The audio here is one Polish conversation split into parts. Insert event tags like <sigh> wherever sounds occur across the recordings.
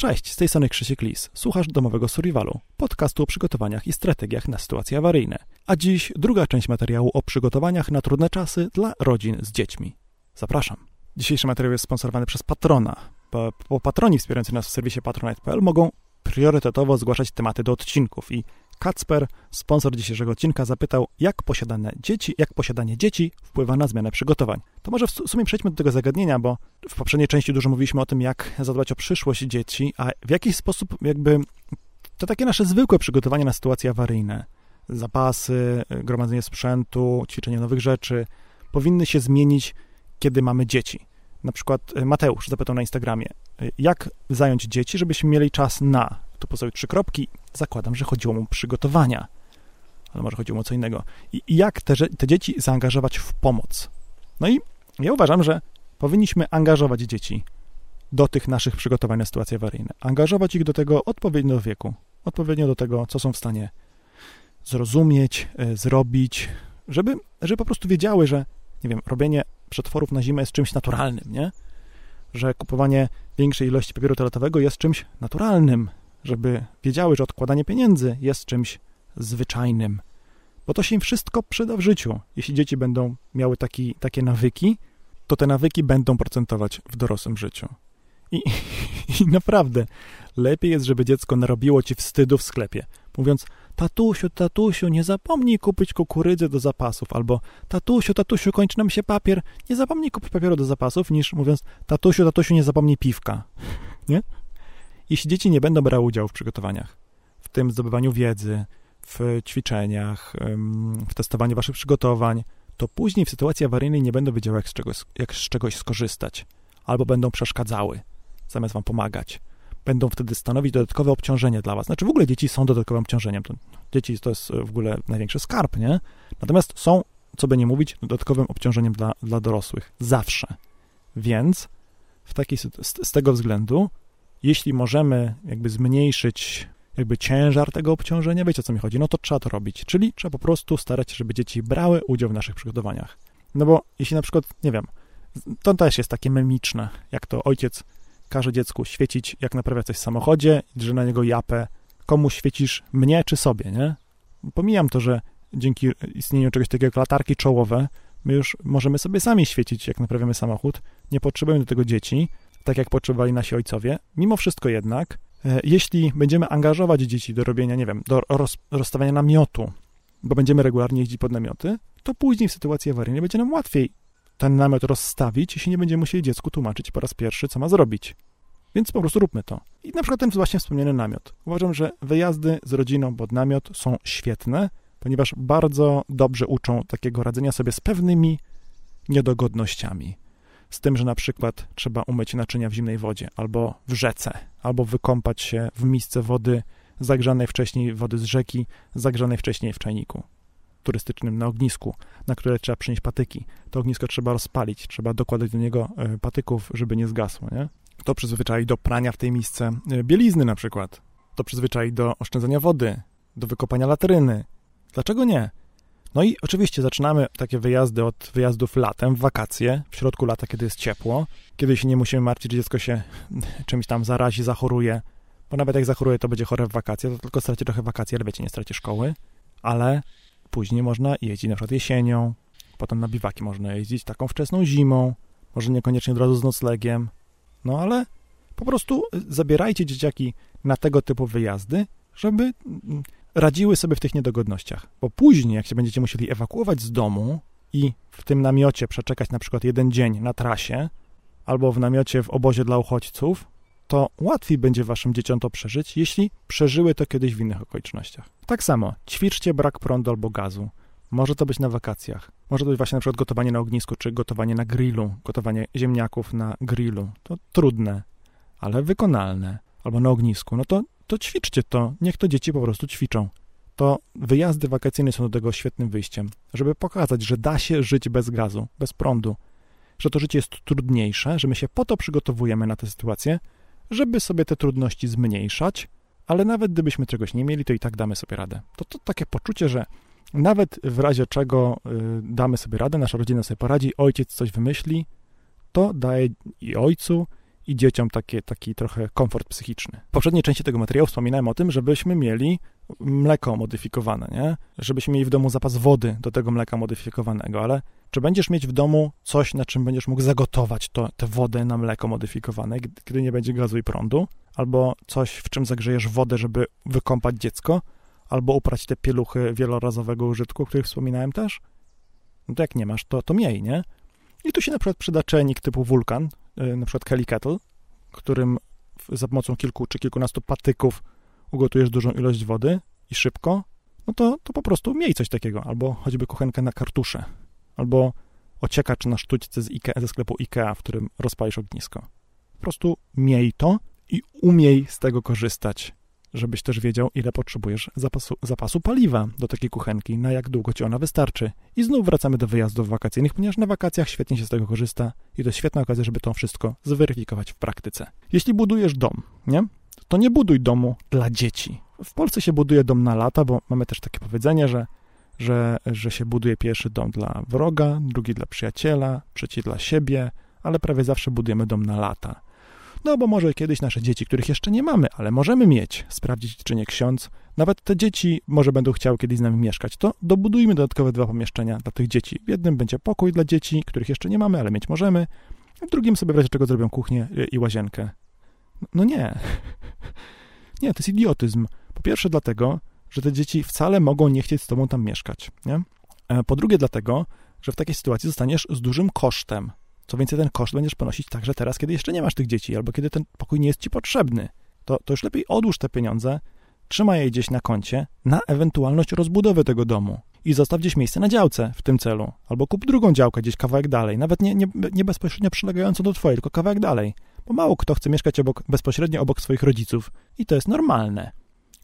Cześć, z tej strony Krzysiek Lis. Słuchasz domowego survivalu, podcastu o przygotowaniach i strategiach na sytuacje awaryjne. A dziś druga część materiału o przygotowaniach na trudne czasy dla rodzin z dziećmi. Zapraszam. Dzisiejszy materiał jest sponsorowany przez Patrona. Po, po patroni wspierający nas w serwisie patronite.pl mogą priorytetowo zgłaszać tematy do odcinków i Kacper, sponsor dzisiejszego odcinka, zapytał, jak posiadane dzieci, jak posiadanie dzieci wpływa na zmianę przygotowań. To może w sumie przejdźmy do tego zagadnienia, bo w poprzedniej części dużo mówiliśmy o tym, jak zadbać o przyszłość dzieci, a w jakiś sposób jakby to takie nasze zwykłe przygotowanie na sytuacje awaryjne, zapasy, gromadzenie sprzętu, ćwiczenie nowych rzeczy, powinny się zmienić, kiedy mamy dzieci. Na przykład Mateusz zapytał na Instagramie, jak zająć dzieci, żebyśmy mieli czas na tu postawił trzy kropki, zakładam, że chodziło mu o przygotowania, ale może chodziło mu o co innego. I, jak te, te dzieci zaangażować w pomoc? No i ja uważam, że powinniśmy angażować dzieci do tych naszych przygotowań na sytuacje awaryjne. Angażować ich do tego odpowiednio wieku, odpowiednio do tego, co są w stanie zrozumieć, e, zrobić, żeby, żeby po prostu wiedziały, że, nie wiem, robienie przetworów na zimę jest czymś naturalnym, nie? Że kupowanie większej ilości papieru toaletowego jest czymś naturalnym, żeby wiedziały, że odkładanie pieniędzy jest czymś zwyczajnym, bo to się im wszystko przyda w życiu. Jeśli dzieci będą miały taki, takie nawyki, to te nawyki będą procentować w dorosłym życiu. I, <laughs> I naprawdę, lepiej jest, żeby dziecko narobiło ci wstydu w sklepie, mówiąc, tatusiu, tatusiu, nie zapomnij kupić kukurydzy do zapasów, albo tatusiu, tatusiu, kończy nam się papier, nie zapomnij kupić papieru do zapasów, niż mówiąc, tatusiu, tatusiu, nie zapomnij piwka. <laughs> Nie? Jeśli dzieci nie będą brały udziału w przygotowaniach, w tym zdobywaniu wiedzy, w ćwiczeniach, w testowaniu waszych przygotowań, to później w sytuacji awaryjnej nie będą wiedziały, jak z czegoś, jak z czegoś skorzystać, albo będą przeszkadzały, zamiast wam pomagać. Będą wtedy stanowić dodatkowe obciążenie dla was. Znaczy w ogóle dzieci są dodatkowym obciążeniem. Dzieci to jest w ogóle największy skarb, nie? Natomiast są, co by nie mówić, dodatkowym obciążeniem dla, dla dorosłych. Zawsze. Więc w z, z tego względu jeśli możemy jakby zmniejszyć jakby ciężar tego obciążenia, wiecie o co mi chodzi, no to trzeba to robić, czyli trzeba po prostu starać się, żeby dzieci brały udział w naszych przygotowaniach. No bo jeśli na przykład, nie wiem, to też jest takie memiczne, jak to ojciec każe dziecku świecić, jak naprawia coś w samochodzie, że na niego japę, komu świecisz, mnie czy sobie, nie? Pomijam to, że dzięki istnieniu czegoś takiego jak latarki czołowe, my już możemy sobie sami świecić, jak naprawiamy samochód, nie potrzebujemy do tego dzieci, tak jak potrzebowali nasi ojcowie. Mimo wszystko jednak, e, jeśli będziemy angażować dzieci do robienia, nie wiem, do roz, rozstawiania namiotu, bo będziemy regularnie jeździć pod namioty, to później w sytuacji awaryjnej będzie nam łatwiej ten namiot rozstawić, jeśli nie będziemy musieli dziecku tłumaczyć po raz pierwszy, co ma zrobić. Więc po prostu róbmy to. I na przykład ten właśnie wspomniany namiot. Uważam, że wyjazdy z rodziną pod namiot są świetne, ponieważ bardzo dobrze uczą takiego radzenia sobie z pewnymi niedogodnościami z tym, że na przykład trzeba umyć naczynia w zimnej wodzie, albo w rzece, albo wykąpać się w misce wody zagrzanej wcześniej wody z rzeki, zagrzanej wcześniej w czajniku turystycznym na ognisku, na które trzeba przynieść patyki. To ognisko trzeba rozpalić, trzeba dokładać do niego e, patyków, żeby nie zgasło, nie? To przyzwyczai do prania w tej misce e, bielizny na przykład. To przyzwyczai do oszczędzania wody, do wykopania latryny. Dlaczego nie? No i oczywiście zaczynamy takie wyjazdy od wyjazdów latem, w wakacje, w środku lata, kiedy jest ciepło, kiedy się nie musimy martwić, że dziecko się <laughs> czymś tam zarazi, zachoruje, bo nawet jak zachoruje, to będzie chore w wakacje, to tylko straci trochę wakacji, ale wiecie, nie straci szkoły, ale później można jeździć na przykład jesienią, potem na biwaki można jeździć taką wczesną zimą, może niekoniecznie od razu z noclegiem, no ale po prostu zabierajcie dzieciaki na tego typu wyjazdy, żeby radziły sobie w tych niedogodnościach. Bo później, jak się będziecie musieli ewakuować z domu i w tym namiocie przeczekać na przykład jeden dzień na trasie, albo w namiocie w obozie dla uchodźców, to łatwiej będzie waszym dzieciom to przeżyć, jeśli przeżyły to kiedyś w innych okolicznościach. Tak samo, ćwiczcie brak prądu albo gazu. Może to być na wakacjach. Może to być właśnie na przykład gotowanie na ognisku, czy gotowanie na grillu, gotowanie ziemniaków na grillu. To trudne, ale wykonalne. Albo na ognisku. No to to ćwiczcie to, niech to dzieci po prostu ćwiczą. To wyjazdy wakacyjne są do tego świetnym wyjściem, żeby pokazać, że da się żyć bez gazu, bez prądu, że to życie jest trudniejsze, że my się po to przygotowujemy na tę sytuację, żeby sobie te trudności zmniejszać, ale nawet gdybyśmy czegoś nie mieli, to i tak damy sobie radę. To, to takie poczucie, że nawet w razie czego y, damy sobie radę, nasza rodzina sobie poradzi, ojciec coś wymyśli, to daje i ojcu, i dzieciom takie, taki trochę komfort psychiczny. W poprzedniej części tego materiału wspominałem o tym, żebyśmy mieli mleko modyfikowane, nie? Żebyśmy mieli w domu zapas wody do tego mleka modyfikowanego, ale czy będziesz mieć w domu coś, na czym będziesz mógł zagotować to, tę wodę na mleko modyfikowane, gdy nie będzie gazu i prądu? Albo coś, w czym zagrzejesz wodę, żeby wykąpać dziecko? Albo uprać te pieluchy wielorazowego użytku, o których wspominałem też? No to jak nie masz, to, to miej, nie? I tu się na przykład przyda czajnik typu wulkan, na przykład Kelly Kettle, którym za pomocą kilku czy kilkunastu patyków ugotujesz dużą ilość wody i szybko, no to, to po prostu miej coś takiego, albo choćby kuchenkę na kartusze, albo ociekacz na sztućce z Ikea, ze sklepu Ikea, w którym rozpalisz ognisko. Po prostu miej to i umiej z tego korzystać żebyś też wiedział, ile potrzebujesz zapasu, zapasu paliwa do takiej kuchenki, na jak długo ci ona wystarczy. I znów wracamy do wyjazdów wakacyjnych, ponieważ na wakacjach świetnie się z tego korzysta i to świetna okazja, żeby to wszystko zweryfikować w praktyce. Jeśli budujesz dom, nie? To nie buduj domu dla dzieci. W Polsce się buduje dom na lata, bo mamy też takie powiedzenie, że, że, że się buduje pierwszy dom dla wroga, drugi dla przyjaciela, trzeci dla siebie, ale prawie zawsze budujemy dom na lata. No bo może kiedyś nasze dzieci, których jeszcze nie mamy, ale możemy mieć, sprawdzić czy nie ksiądz, nawet te dzieci może będą chciały kiedyś z nami mieszkać, to dobudujmy dodatkowe dwa pomieszczenia dla tych dzieci. W jednym będzie pokój dla dzieci, których jeszcze nie mamy, ale mieć możemy, w drugim sobie w razie czego zrobią kuchnię i łazienkę. No nie. <laughs> Nie, to jest idiotyzm. Po pierwsze dlatego, że te dzieci wcale mogą nie chcieć z tobą tam mieszkać, nie? E, po drugie dlatego, że w takiej sytuacji zostaniesz z dużym kosztem. Co więcej, ten koszt będziesz ponosić także teraz, kiedy jeszcze nie masz tych dzieci, albo kiedy ten pokój nie jest ci potrzebny. To, to już lepiej odłóż te pieniądze, trzymaj je gdzieś na koncie na ewentualność rozbudowy tego domu i zostaw gdzieś miejsce na działce w tym celu. Albo kup drugą działkę gdzieś kawałek dalej, nawet nie, nie, nie bezpośrednio przylegającą do twojej, tylko kawałek dalej. Bo mało kto chce mieszkać obok, bezpośrednio obok swoich rodziców i to jest normalne.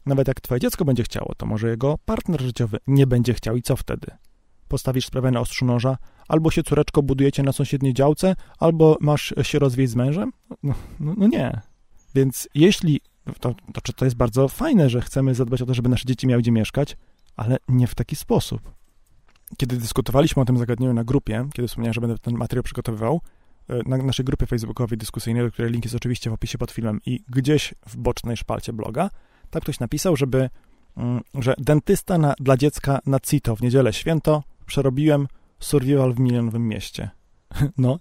Nawet jak twoje dziecko będzie chciało, to może jego partner życiowy nie będzie chciał i co wtedy? Postawisz sprawę na ostrzu noża, albo się córeczko budujecie na sąsiedniej działce, albo masz się rozwieść z mężem? No, no, no nie. Więc jeśli, to, to, to jest bardzo fajne, że chcemy zadbać o to, żeby nasze dzieci miały gdzie mieszkać, ale nie w taki sposób. Kiedy dyskutowaliśmy o tym zagadnieniu na grupie, kiedy wspomniałem, że będę ten materiał przygotowywał, e, na naszej grupie facebookowej dyskusyjnej, do której link jest oczywiście w opisie pod filmem i gdzieś w bocznej szpalcie bloga, tak ktoś napisał, żeby, mm, że dentysta na, dla dziecka na CITO w niedzielę święto przerobiłem survival w milionowym mieście. <laughs> No,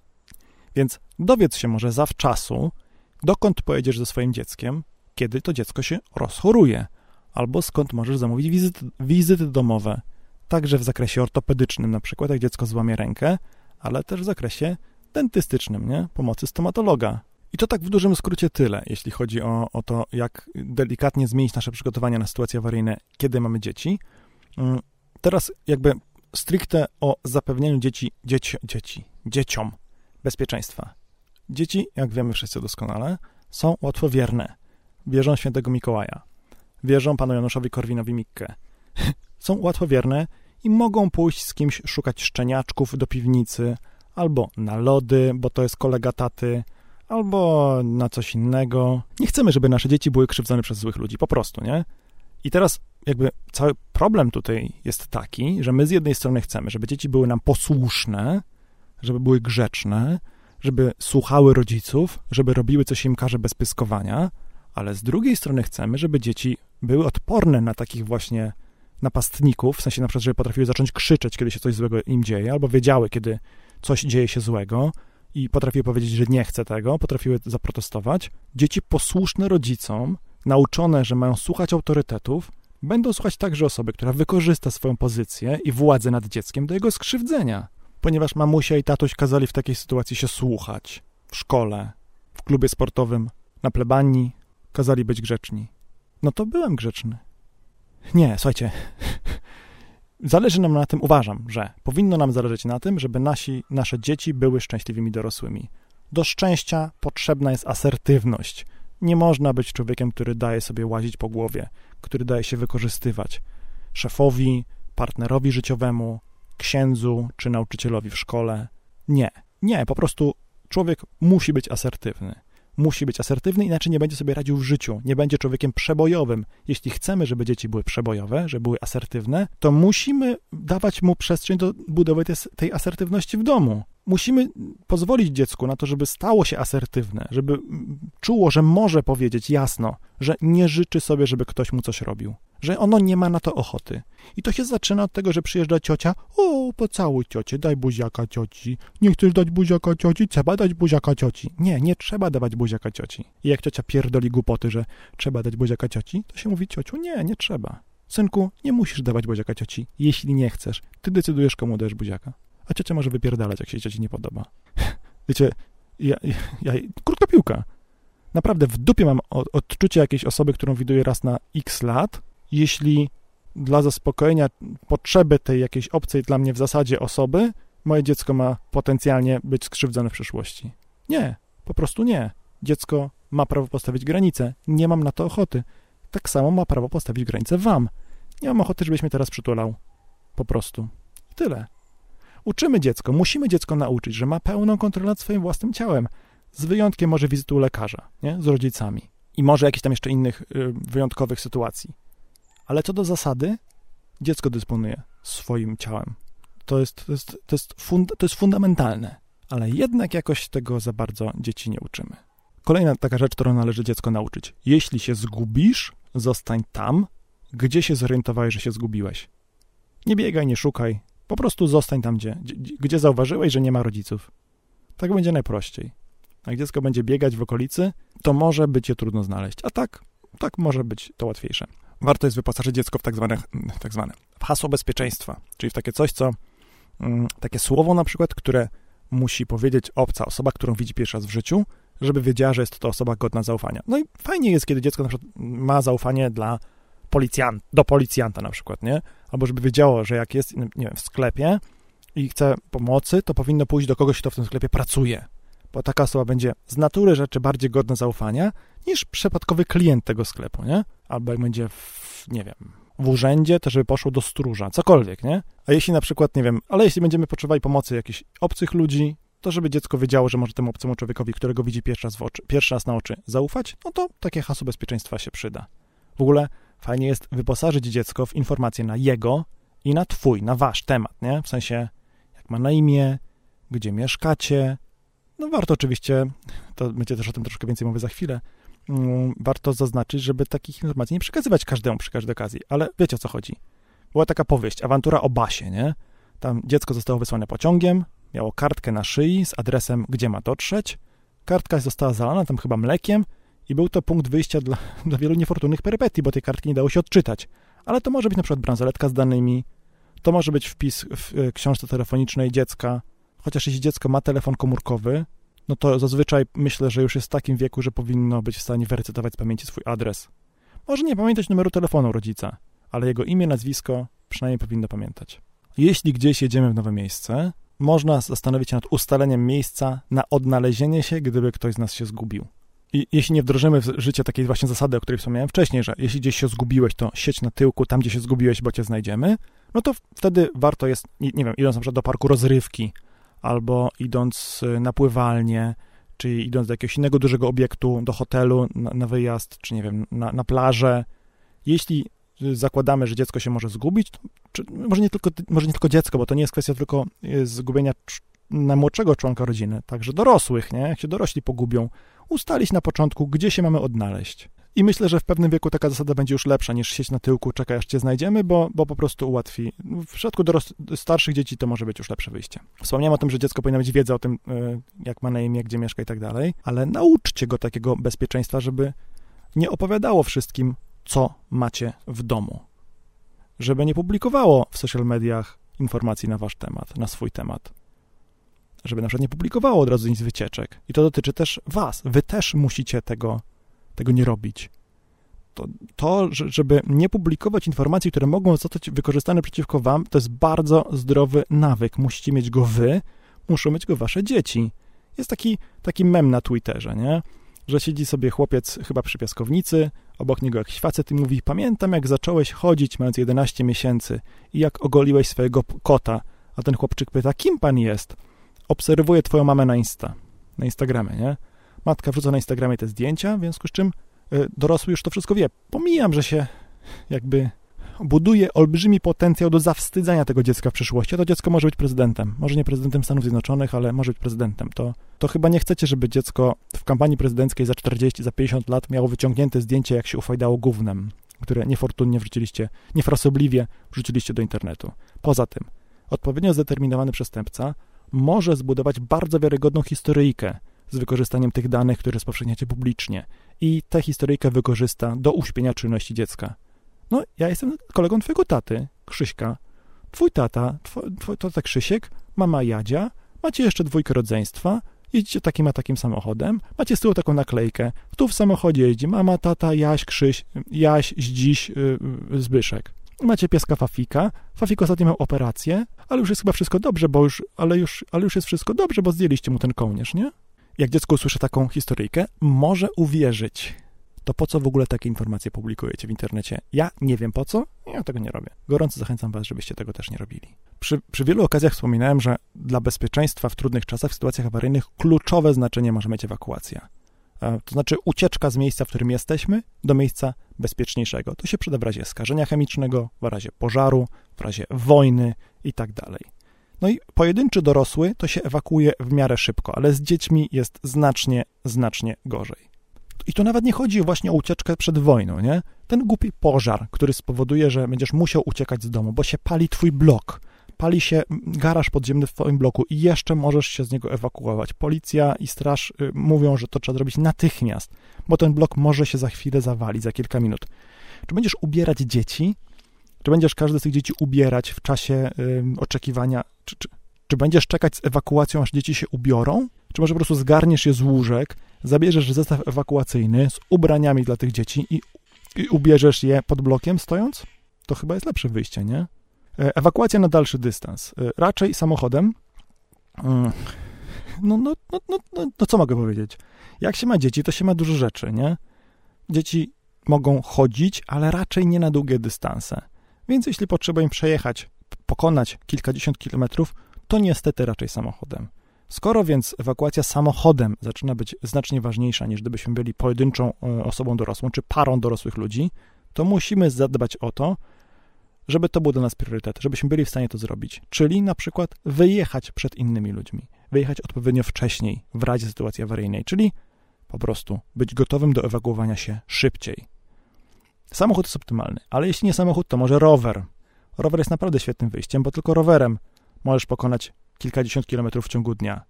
więc dowiedz się może zawczasu, dokąd pojedziesz ze swoim dzieckiem, kiedy to dziecko się rozchoruje, albo skąd możesz zamówić wizyty, wizyty domowe, także w zakresie ortopedycznym, na przykład jak dziecko złamie rękę, ale też w zakresie dentystycznym, nie? Pomocy stomatologa. I to tak w dużym skrócie tyle, jeśli chodzi o, o to, jak delikatnie zmienić nasze przygotowania na sytuacje awaryjne, kiedy mamy dzieci. Mm, teraz jakby stricte o zapewnieniu dzieci, dzieci, dzieci, dzieciom bezpieczeństwa. Dzieci, jak wiemy wszyscy doskonale, są łatwowierne. Wierzą świętego Mikołaja. Wierzą panu Januszowi Korwinowi-Mikke. <laughs> są łatwowierne i mogą pójść z kimś szukać szczeniaczków do piwnicy, albo na lody, bo to jest kolega taty, albo na coś innego. Nie chcemy, żeby nasze dzieci były krzywdzone przez złych ludzi, po prostu, nie? I teraz jakby cały problem tutaj jest taki, że my z jednej strony chcemy, żeby dzieci były nam posłuszne, żeby były grzeczne, żeby słuchały rodziców, żeby robiły coś im każe bez pyskowania, ale z drugiej strony chcemy, żeby dzieci były odporne na takich właśnie napastników, w sensie na przykład, żeby potrafiły zacząć krzyczeć, kiedy się coś złego im dzieje, albo wiedziały, kiedy coś dzieje się złego i potrafiły powiedzieć, że nie chce tego, potrafiły zaprotestować. Dzieci posłuszne rodzicom, nauczone, że mają słuchać autorytetów, będą słuchać także osoby, która wykorzysta swoją pozycję i władzę nad dzieckiem do jego skrzywdzenia, ponieważ mamusia i tatuś kazali w takiej sytuacji się słuchać w szkole, w klubie sportowym, na plebanii, kazali być grzeczni. No to byłem grzeczny. Nie, słuchajcie. <laughs> Zależy nam na tym, uważam, że powinno nam zależeć na tym, żeby nasi, nasze dzieci były szczęśliwymi dorosłymi. Do szczęścia potrzebna jest asertywność. Nie można być człowiekiem, który daje sobie łazić po głowie, który daje się wykorzystywać szefowi, partnerowi życiowemu, księdzu czy nauczycielowi w szkole. Nie, nie, po prostu człowiek musi być asertywny. Musi być asertywny, inaczej nie będzie sobie radził w życiu, nie będzie człowiekiem przebojowym. Jeśli chcemy, żeby dzieci były przebojowe, żeby były asertywne, to musimy dawać mu przestrzeń do budowy tej, asertywności w domu. Musimy pozwolić dziecku na to, żeby stało się asertywne, żeby czuło, że może powiedzieć jasno, że nie życzy sobie, żeby ktoś mu coś robił, że ono nie ma na to ochoty. I to się zaczyna od tego, że przyjeżdża ciocia, o, pocałuj ciocie, daj buziaka cioci. Nie chcesz dać buziaka cioci? Trzeba dać buziaka cioci. Nie, nie trzeba dawać buziaka cioci. I jak ciocia pierdoli głupoty, że trzeba dać buziaka cioci, to się mówi ciociu, nie, nie trzeba. Synku, nie musisz dawać buziaka cioci, jeśli nie chcesz. Ty decydujesz, komu dajesz buziaka a ciocia może wypierdalać, jak się cioci nie podoba. <laughs> Wiecie, ja, ja, krótka piłka. Naprawdę w dupie mam odczucie jakiejś osoby, którą widuję raz na x lat. Jeśli dla zaspokojenia potrzeby tej jakiejś obcej dla mnie w zasadzie osoby, moje dziecko ma potencjalnie być skrzywdzone w przyszłości. Nie, po prostu nie. Dziecko ma prawo postawić granicę. Nie mam na to ochoty. Tak samo ma prawo postawić granicę wam. Nie mam ochoty, żebyś mnie teraz przytulał. Po prostu. I tyle. Uczymy dziecko, musimy dziecko nauczyć, że ma pełną kontrolę nad swoim własnym ciałem, z wyjątkiem może wizyty u lekarza, nie? z rodzicami i może jakichś tam jeszcze innych y, wyjątkowych sytuacji. Ale co do zasady, dziecko dysponuje swoim ciałem. To jest, to jest, to jest, fund, to jest fundamentalne, ale jednak jakoś tego za bardzo dzieci nie uczymy. Kolejna taka rzecz, którą należy dziecko nauczyć. Jeśli się zgubisz, zostań tam, gdzie się zorientowałeś, że się zgubiłeś. Nie biegaj, nie szukaj, po prostu zostań tam, gdzie, gdzie zauważyłeś, że nie ma rodziców. Tak będzie najprościej. Jak dziecko będzie biegać w okolicy, to może być je trudno znaleźć, a tak, tak może być to łatwiejsze. Warto jest wyposażyć dziecko w tak zwane, tak zwane w hasło bezpieczeństwa, czyli w takie coś, co mm, takie słowo na przykład, które musi powiedzieć obca osoba, którą widzi pierwszy raz w życiu, żeby wiedziała, że jest to osoba godna zaufania. No i fajnie jest, kiedy dziecko na przykład ma zaufanie dla policjant, do policjanta na przykład, nie? Albo żeby wiedziało, że jak jest, nie wiem, w sklepie i chce pomocy, to powinno pójść do kogoś, kto w tym sklepie pracuje, bo taka osoba będzie z natury rzeczy bardziej godna zaufania niż przypadkowy klient tego sklepu, nie? Albo jak będzie w, nie wiem, w urzędzie, to żeby poszło do stróża, cokolwiek, nie? A jeśli na przykład, nie wiem, ale jeśli będziemy potrzebowali pomocy jakichś obcych ludzi, to żeby dziecko wiedziało, że może temu obcemu człowiekowi, którego widzi pierwszy raz, oczy, pierwszy raz na oczy, zaufać, no to takie hasło bezpieczeństwa się przyda. W ogóle Fajnie jest wyposażyć dziecko w informacje na jego i na twój, na wasz temat, nie? W sensie, jak ma na imię, gdzie mieszkacie. No warto oczywiście, to będzie też o tym troszkę więcej mówię za chwilę, mm, warto zaznaczyć, żeby takich informacji nie przekazywać każdemu przy każdej okazji, ale wiecie o co chodzi. Była taka powieść, awantura o Basie, nie? Tam dziecko zostało wysłane pociągiem, miało kartkę na szyi z adresem, gdzie ma dotrzeć. Kartka została zalana tam chyba mlekiem i był to punkt wyjścia dla, <laughs> dla wielu niefortunnych perypetii, bo tej kartki nie dało się odczytać. Ale to może być na przykład bransoletka z danymi, to może być wpis w e, książce telefonicznej dziecka, chociaż jeśli dziecko ma telefon komórkowy, no to zazwyczaj myślę, że już jest w takim wieku, że powinno być w stanie wyrecytować z pamięci swój adres. Może nie pamiętać numeru telefonu rodzica, ale jego imię, nazwisko przynajmniej powinno pamiętać. Jeśli gdzieś jedziemy w nowe miejsce, można zastanowić się nad ustaleniem miejsca na odnalezienie się, gdyby ktoś z nas się zgubił. Jeśli nie wdrożymy w życie takiej właśnie zasady, o której wspomniałem wcześniej, że jeśli gdzieś się zgubiłeś, to sieć na tyłku, tam gdzie się zgubiłeś, bo cię znajdziemy, no to wtedy warto jest, nie, nie wiem, idąc na przykład do parku rozrywki, albo idąc y, na pływalnię, czy idąc do jakiegoś innego dużego obiektu, do hotelu na, na wyjazd, czy nie wiem, na, na plażę, jeśli y, zakładamy, że dziecko się może zgubić, to, czy, może, nie tylko, może nie tylko dziecko, bo to nie jest kwestia tylko y, zgubienia najmłodszego członka rodziny, także dorosłych, nie? Jak się dorośli pogubią, ustalić na początku, gdzie się mamy odnaleźć. I myślę, że w pewnym wieku taka zasada będzie już lepsza niż sieć na tyłku, czekaj aż cię znajdziemy, bo, bo po prostu ułatwi. W przypadku starszych dzieci to może być już lepsze wyjście. Wspomniałem o tym, że dziecko powinno mieć wiedzę o tym, e, jak ma na imię, gdzie mieszka i tak dalej, ale nauczcie go takiego bezpieczeństwa, żeby nie opowiadało wszystkim, co macie w domu. Żeby nie publikowało w social mediach informacji na wasz temat, na swój temat żeby na przykład nie publikowało od razu nic wycieczek. I to dotyczy też was. Wy też musicie tego, tego nie robić. To, to, żeby nie publikować informacji, które mogą zostać wykorzystane przeciwko wam, to jest bardzo zdrowy nawyk. Musicie mieć go wy, muszą mieć go wasze dzieci. Jest taki, taki mem na Twitterze, nie? Że siedzi sobie chłopiec chyba przy piaskownicy, obok niego jakiś facet i mówi, pamiętam jak zacząłeś chodzić mając 11 miesięcy i jak ogoliłeś swojego kota, a ten chłopczyk pyta, kim pan jest? Obserwuję twoją mamę na Insta, na Instagramie, nie? Matka wrzuca na Instagramie te zdjęcia, w związku z czym y, dorosły już to wszystko wie. Pomijam, że się jakby buduje olbrzymi potencjał do zawstydzania tego dziecka w przyszłości. A to dziecko może być prezydentem. Może nie prezydentem Stanów Zjednoczonych, ale może być prezydentem. To, to chyba nie chcecie, żeby dziecko w kampanii prezydenckiej za 40, za 50 lat miało wyciągnięte zdjęcie, jak się ufajdało gównem, które niefortunnie wrzuciliście, niefrasobliwie wrzuciliście do internetu. Poza tym, odpowiednio zdeterminowany przestępca może zbudować bardzo wiarygodną historyjkę z wykorzystaniem tych danych, które spowszechniacie publicznie i tę historyjkę wykorzysta do uśpienia czynności dziecka. No, ja jestem kolegą twojego taty, Krzyśka. Twój tata, twój, twój tata Krzysiek, mama Jadzia, macie jeszcze dwójkę rodzeństwa, jeździcie takim a takim samochodem, macie z tyłu taką naklejkę, tu w samochodzie jeździ mama, tata, Jaś, Krzyś, Jaś, Zdziś, yy, Zbyszek. Macie pieska Fafika, Fafik ostatnio miał operację, ale już jest chyba wszystko dobrze, bo już, ale już, ale już jest wszystko dobrze, bo zdjęliście mu ten kołnierz, nie? Jak dziecko usłyszy taką historyjkę, może uwierzyć, to po co w ogóle takie informacje publikujecie w internecie? Ja nie wiem po co, ja tego nie robię. Gorąco zachęcam Was, żebyście tego też nie robili. Przy, przy wielu okazjach wspominałem, że dla bezpieczeństwa w trudnych czasach, w sytuacjach awaryjnych, kluczowe znaczenie może mieć ewakuacja. To znaczy ucieczka z miejsca, w którym jesteśmy, do miejsca bezpieczniejszego. To się przyda w razie skażenia chemicznego, w razie pożaru, w razie wojny i tak. No i pojedynczy dorosły to się ewakuuje w miarę szybko, ale z dziećmi jest znacznie, znacznie gorzej. I tu nawet nie chodzi właśnie o ucieczkę przed wojną, nie? Ten głupi pożar, który spowoduje, że będziesz musiał uciekać z domu, bo się pali twój blok, pali się garaż podziemny w twoim bloku i jeszcze możesz się z niego ewakuować. Policja i straż y, mówią, że to trzeba zrobić natychmiast, bo ten blok może się za chwilę zawalić, za kilka minut. Czy będziesz ubierać dzieci? Czy będziesz każde z tych dzieci ubierać w czasie y, oczekiwania? Czy, czy, czy będziesz czekać z ewakuacją, aż dzieci się ubiorą? Czy może po prostu zgarniesz je z łóżek, zabierzesz zestaw ewakuacyjny z ubraniami dla tych dzieci i, i ubierzesz je pod blokiem stojąc? To chyba jest lepsze wyjście, nie? E, ewakuacja na dalszy dystans. E, raczej samochodem. Mm. No, no, no, no, no, no co mogę powiedzieć? Jak się ma dzieci, to się ma dużo rzeczy, nie? Dzieci mogą chodzić, ale raczej nie na długie dystanse. Więc jeśli potrzeba im przejechać, pokonać kilkadziesiąt kilometrów, to niestety raczej samochodem. Skoro więc ewakuacja samochodem zaczyna być znacznie ważniejsza niż gdybyśmy byli pojedynczą e, osobą dorosłą czy parą dorosłych ludzi, to musimy zadbać o to, żeby to był dla nas priorytet, żebyśmy byli w stanie to zrobić. Czyli na przykład wyjechać przed innymi ludźmi, wyjechać odpowiednio wcześniej w razie sytuacji awaryjnej, czyli po prostu być gotowym do ewakuowania się szybciej. Samochód jest optymalny, ale jeśli nie samochód, to może rower. Rower jest naprawdę świetnym wyjściem, bo tylko rowerem możesz pokonać kilkadziesiąt kilometrów w ciągu dnia.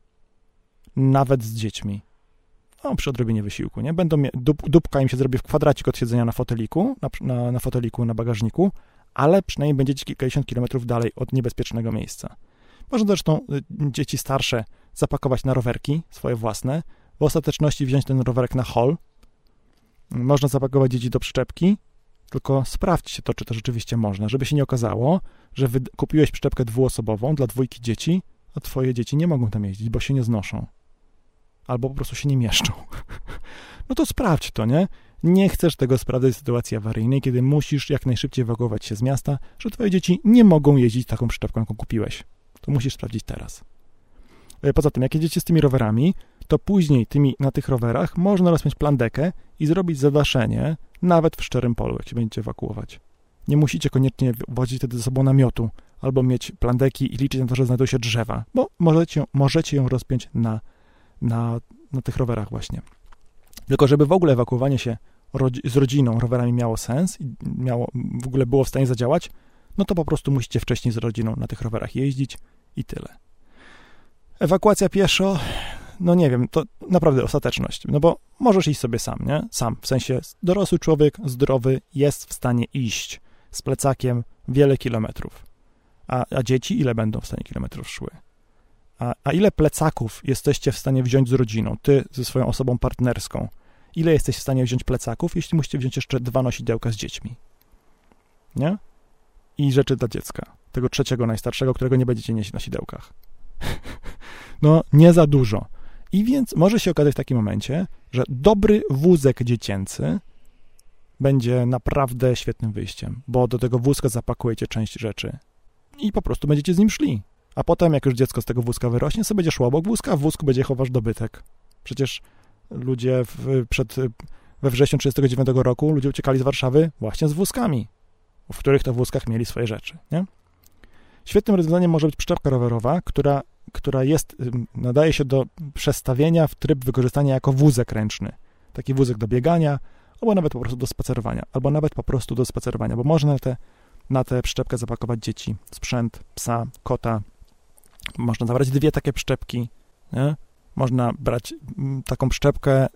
Nawet z dziećmi. No, przy odrobinie wysiłku, nie? Będą, dup, dupka im się zrobi w kwadracik od siedzenia na foteliku, na, na, na foteliku, na bagażniku, ale przynajmniej będziecie kilkadziesiąt kilometrów dalej od niebezpiecznego miejsca. Można zresztą y, dzieci starsze zapakować na rowerki, swoje własne, w ostateczności wziąć ten rowerek na hol. Można zapakować dzieci do przyczepki, tylko sprawdźcie to, czy to rzeczywiście można, żeby się nie okazało, że kupiłeś przyczepkę dwuosobową dla dwójki dzieci, a twoje dzieci nie mogą tam jeździć, bo się nie znoszą. Albo po prostu się nie mieszczą. <laughs> No to sprawdź to, nie? Nie chcesz tego sprawdzać w sytuacji awaryjnej, kiedy musisz jak najszybciej ewakuować się z miasta, że twoje dzieci nie mogą jeździć taką przyczepką, jaką kupiłeś. To musisz sprawdzić teraz. E, poza tym, jak jedziecie z tymi rowerami, to później tymi, na tych rowerach można rozpiąć plandekę i zrobić zadaszenie nawet w szczerym polu, jak się będziecie ewakuować. Nie musicie koniecznie wozić wtedy ze sobą namiotu albo mieć plandeki i liczyć na to, że znajdą się drzewa, bo możecie, możecie ją rozpiąć na, na, na tych rowerach właśnie. Tylko żeby w ogóle ewakuowanie się z rodziną rowerami miało sens i miało, w ogóle było w stanie zadziałać, no to po prostu musicie wcześniej z rodziną na tych rowerach jeździć i tyle. Ewakuacja pieszo, no nie wiem, to naprawdę ostateczność, no bo możesz iść sobie sam, nie? Sam, w sensie dorosły człowiek, zdrowy, jest w stanie iść z plecakiem wiele kilometrów. A, a dzieci ile będą w stanie kilometrów szły? A, a ile plecaków jesteście w stanie wziąć z rodziną, ty ze swoją osobą partnerską? Ile jesteś w stanie wziąć plecaków, jeśli musicie wziąć jeszcze dwa nosidełka z dziećmi? Nie? I rzeczy dla dziecka. Tego trzeciego, najstarszego, którego nie będziecie nieść na sidełkach. <laughs> no, nie za dużo. I więc może się okazać w takim momencie, że dobry wózek dziecięcy będzie naprawdę świetnym wyjściem, bo do tego wózka zapakujecie część rzeczy i po prostu będziecie z nim szli. A potem, jak już dziecko z tego wózka wyrośnie, sobie będzie szło obok wózka, a w wózku będzie chowasz dobytek. Przecież ludzie w, przed, we wrześniu 1939 roku ludzie uciekali z Warszawy właśnie z wózkami. w których to wózkach mieli swoje rzeczy, nie? Świetnym rozwiązaniem może być przyczepka rowerowa, która, która jest, nadaje się do przestawienia w tryb wykorzystania jako wózek ręczny. Taki wózek do biegania, albo nawet po prostu do spacerowania, albo nawet po prostu do spacerowania, bo można na tę na tę przyczepkę zapakować dzieci, sprzęt, psa, kota. Można zabrać dwie takie przyczepki, nie? Można brać taką przyczepkę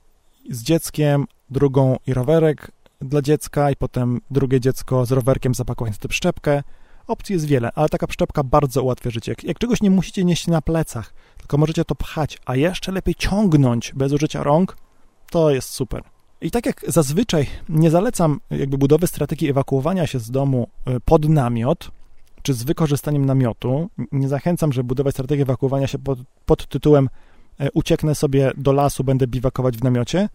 z dzieckiem, drugą i rowerek dla dziecka i potem drugie dziecko z rowerkiem zapakować tę przyczepkę. Opcji jest wiele, ale taka przyczepka bardzo ułatwia życie. Jak, jak czegoś nie musicie nieść na plecach, tylko możecie to pchać, a jeszcze lepiej ciągnąć bez użycia rąk, to jest super. I tak jak zazwyczaj nie zalecam jakby budowy strategii ewakuowania się z domu e, pod namiot, czy z wykorzystaniem namiotu, nie zachęcam, żeby budować strategię ewakuowania się pod, pod tytułem ucieknę sobie do lasu, będę biwakować w namiocie,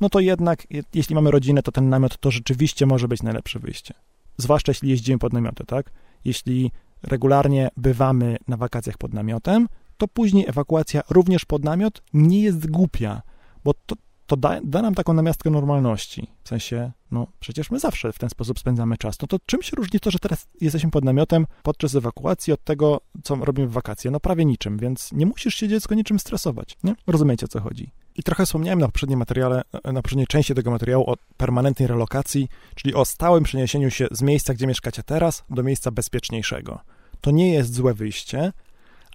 no to jednak, jeśli mamy rodzinę, to ten namiot to rzeczywiście może być najlepsze wyjście. Zwłaszcza jeśli jeździmy pod namioty, tak? Jeśli regularnie bywamy na wakacjach pod namiotem, to później ewakuacja również pod namiot nie jest głupia, bo to, to da, da, nam taką namiastkę normalności. W sensie, no przecież my zawsze w ten sposób spędzamy czas. No to czym się różni to, że teraz jesteśmy pod namiotem podczas ewakuacji od tego, co robimy w wakacje? No prawie niczym, więc nie musisz się dziecko niczym stresować, nie? Rozumiecie, o co chodzi. I trochę wspomniałem na poprzednim materiale, na poprzedniej części tego materiału o permanentnej relokacji, czyli o stałym przeniesieniu się z miejsca, gdzie mieszkacie teraz, do miejsca bezpieczniejszego. To nie jest złe wyjście,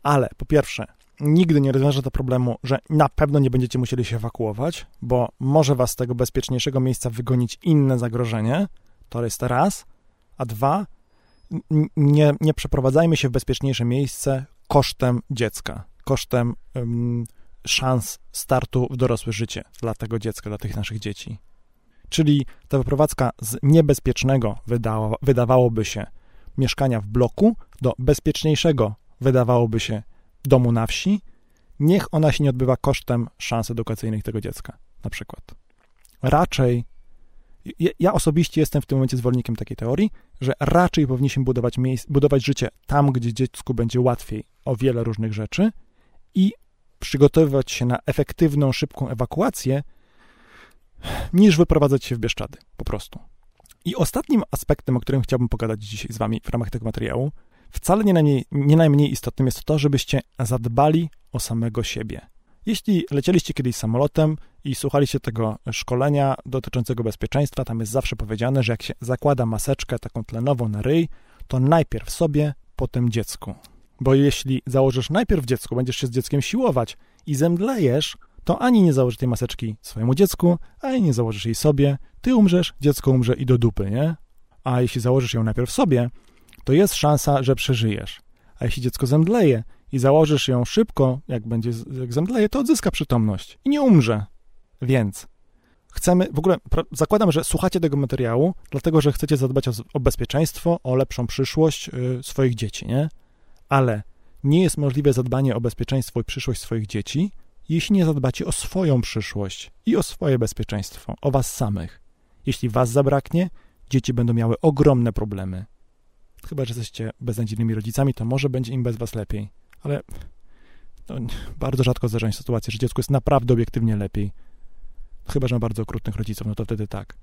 ale po pierwsze, nigdy nie rozwiąże to problemu, że na pewno nie będziecie musieli się ewakuować, bo może was z tego bezpieczniejszego miejsca wygonić inne zagrożenie. To jest raz. A dwa, nie, nie przeprowadzajmy się w bezpieczniejsze miejsce kosztem dziecka, kosztem szans startu w dorosłe życie dla tego dziecka, dla tych naszych dzieci. Czyli ta wyprowadzka z niebezpiecznego wydawa, wydawałoby się mieszkania w bloku do bezpieczniejszego wydawałoby się domu na wsi, niech ona się nie odbywa kosztem szans edukacyjnych tego dziecka, na przykład. Raczej, ja osobiście jestem w tym momencie zwolennikiem takiej teorii, że raczej powinniśmy budować, miejsc, budować życie tam, gdzie dziecku będzie łatwiej o wiele różnych rzeczy i przygotowywać się na efektywną, szybką ewakuację, niż wyprowadzać się w Bieszczady, po prostu. I ostatnim aspektem, o którym chciałbym pogadać dzisiaj z Wami w ramach tego materiału, Wcale nie najmniej, nie najmniej istotnym jest to, żebyście zadbali o samego siebie. Jeśli lecieliście kiedyś samolotem i słuchaliście tego szkolenia dotyczącego bezpieczeństwa, tam jest zawsze powiedziane, że jak się zakłada maseczkę taką tlenową na ryj, to najpierw sobie, potem dziecku. Bo jeśli założysz najpierw dziecku, będziesz się z dzieckiem siłować i zemdlejesz, to ani nie założysz tej maseczki swojemu dziecku, ani nie założysz jej sobie, ty umrzesz, dziecko umrze i do dupy, nie? A jeśli założysz ją najpierw sobie, to jest szansa, że przeżyjesz. A jeśli dziecko zemdleje i założysz ją szybko, jak będzie jak zemdleje, to odzyska przytomność i nie umrze. Więc chcemy, w ogóle zakładam, że słuchacie tego materiału, dlatego że chcecie zadbać o, o bezpieczeństwo, o lepszą przyszłość y, swoich dzieci, nie? Ale nie jest możliwe zadbanie o bezpieczeństwo i przyszłość swoich dzieci, jeśli nie zadbacie o swoją przyszłość i o swoje bezpieczeństwo, o was samych. Jeśli was zabraknie, dzieci będą miały ogromne problemy. Chyba, że jesteście beznadziejnymi rodzicami, to może będzie im bez was lepiej. Ale no, bardzo rzadko zdarzają się sytuacje, że dziecku jest naprawdę obiektywnie lepiej. Chyba, że ma bardzo okrutnych rodziców, no to wtedy tak.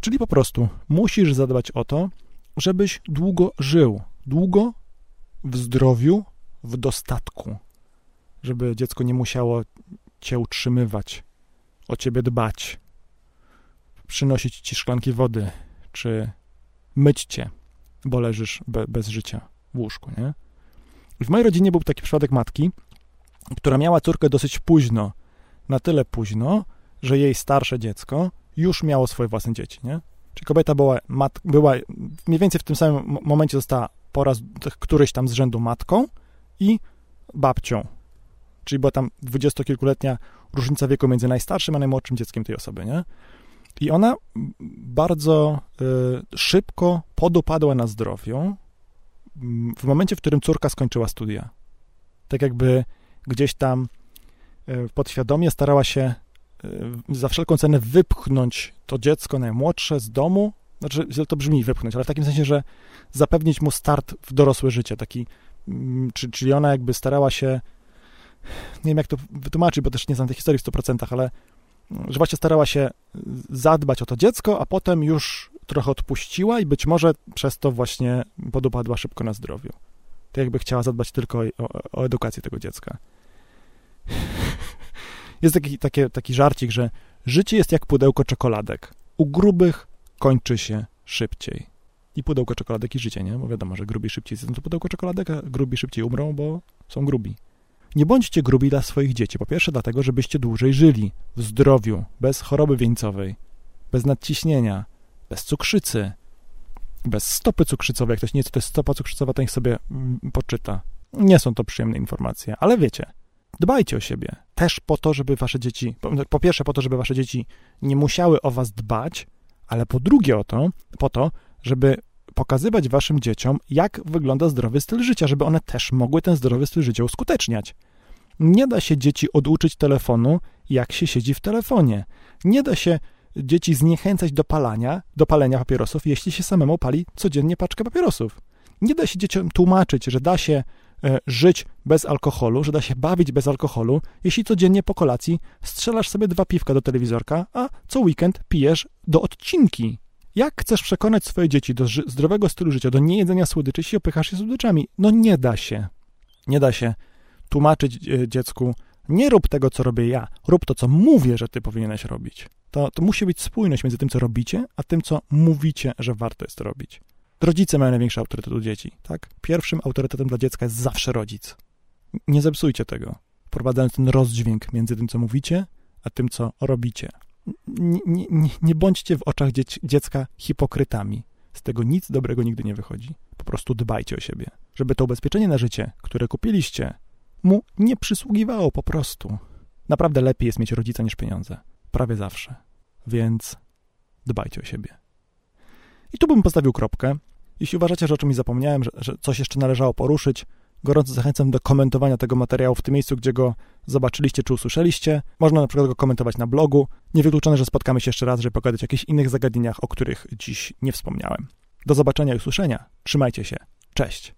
Czyli po prostu musisz zadbać o to, żebyś długo żył. Długo w zdrowiu, w dostatku. Żeby dziecko nie musiało cię utrzymywać, o ciebie dbać, przynosić ci szklanki wody, czy myć cię, bo leżysz be, bez życia w łóżku, nie? w mojej rodzinie był taki przypadek matki, która miała córkę dosyć późno, na tyle późno, że jej starsze dziecko już miało swoje własne dzieci, nie? Czyli kobieta była, mat, była mniej więcej w tym samym momencie została po raz któryś tam z rzędu matką i babcią. Czyli była tam dwudziestokilkuletnia różnica wieku między najstarszym a najmłodszym dzieckiem tej osoby, nie? I ona bardzo y, szybko podupadła na zdrowiu w momencie, w którym córka skończyła studia. Tak jakby gdzieś tam y, podświadomie starała się y, za wszelką cenę wypchnąć to dziecko najmłodsze z domu. Znaczy, źle to brzmi wypchnąć, ale w takim sensie, że zapewnić mu start w dorosłe życie. Taki, mm, czy, czyli ona jakby starała się, nie wiem jak to wytłumaczyć, bo też nie znam tej historii w 100%, ale że właśnie starała się zadbać o to dziecko, a potem już trochę odpuściła i być może przez to właśnie podupadła szybko na zdrowiu. To jakby chciała zadbać tylko o, o edukację tego dziecka. <laughs> Jest taki, taki, taki żarcik, że życie jest jak pudełko czekoladek. U grubych kończy się szybciej. I pudełko czekoladek i życie, nie? Bo wiadomo, że grubi szybciej zjedzą to pudełko czekoladek, a grubi szybciej umrą, bo są grubi. Nie bądźcie grubi dla swoich dzieci. Po pierwsze dlatego, żebyście dłużej żyli w zdrowiu, bez choroby wieńcowej, bez nadciśnienia, bez cukrzycy, bez stopy cukrzycowej. Jak ktoś nie co to jest stopa cukrzycowa, to niech sobie mm, poczyta. Nie są to przyjemne informacje, ale wiecie, dbajcie o siebie. Też po to, żeby wasze dzieci, po, po pierwsze po to, żeby wasze dzieci nie musiały o was dbać, ale po drugie o to, po to, żeby pokazywać waszym dzieciom, jak wygląda zdrowy styl życia, żeby one też mogły ten zdrowy styl życia uskuteczniać. Nie da się dzieci oduczyć telefonu, jak się siedzi w telefonie. Nie da się dzieci zniechęcać do palania, do palenia papierosów, jeśli się samemu pali codziennie paczkę papierosów. Nie da się dzieciom tłumaczyć, że da się e, żyć bez alkoholu, że da się bawić bez alkoholu, jeśli codziennie po kolacji strzelasz sobie dwa piwka do telewizorka, a co weekend pijesz do odcinki. Jak chcesz przekonać swoje dzieci do zdrowego stylu życia, do niejedzenia słodyczy, jeśli opychasz się słodyczami? No nie da się. Nie da się tłumaczyć e, dziecku, nie rób tego, co robię ja, rób to, co mówię, że ty powinieneś robić. To, to musi być spójność między tym, co robicie, a tym, co mówicie, że warto jest robić. Rodzice mają największy autorytet u dzieci, tak? Pierwszym autorytetem dla dziecka jest zawsze rodzic. Nie zepsujcie tego, wprowadzając ten rozdźwięk między tym, co mówicie, a tym, co robicie. Nie, nie, nie, bądźcie w oczach dzieci, dziecka hipokrytami. Z tego nic dobrego nigdy nie wychodzi. Po prostu dbajcie o siebie, żeby to ubezpieczenie na życie, które kupiliście, mu nie przysługiwało po prostu. Naprawdę lepiej jest mieć rodzica niż pieniądze. Prawie zawsze. Więc dbajcie o siebie. I tu bym postawił kropkę. Jeśli uważacie, że o czymś zapomniałem, że, że coś jeszcze należało poruszyć, gorąco zachęcam do komentowania tego materiału w tym miejscu, gdzie go zobaczyliście czy usłyszeliście. Można na przykład go komentować na blogu. Niewykluczone, że spotkamy się jeszcze raz, żeby pogadać o jakichś innych zagadnieniach, o których dziś nie wspomniałem. Do zobaczenia i usłyszenia. Trzymajcie się. Cześć.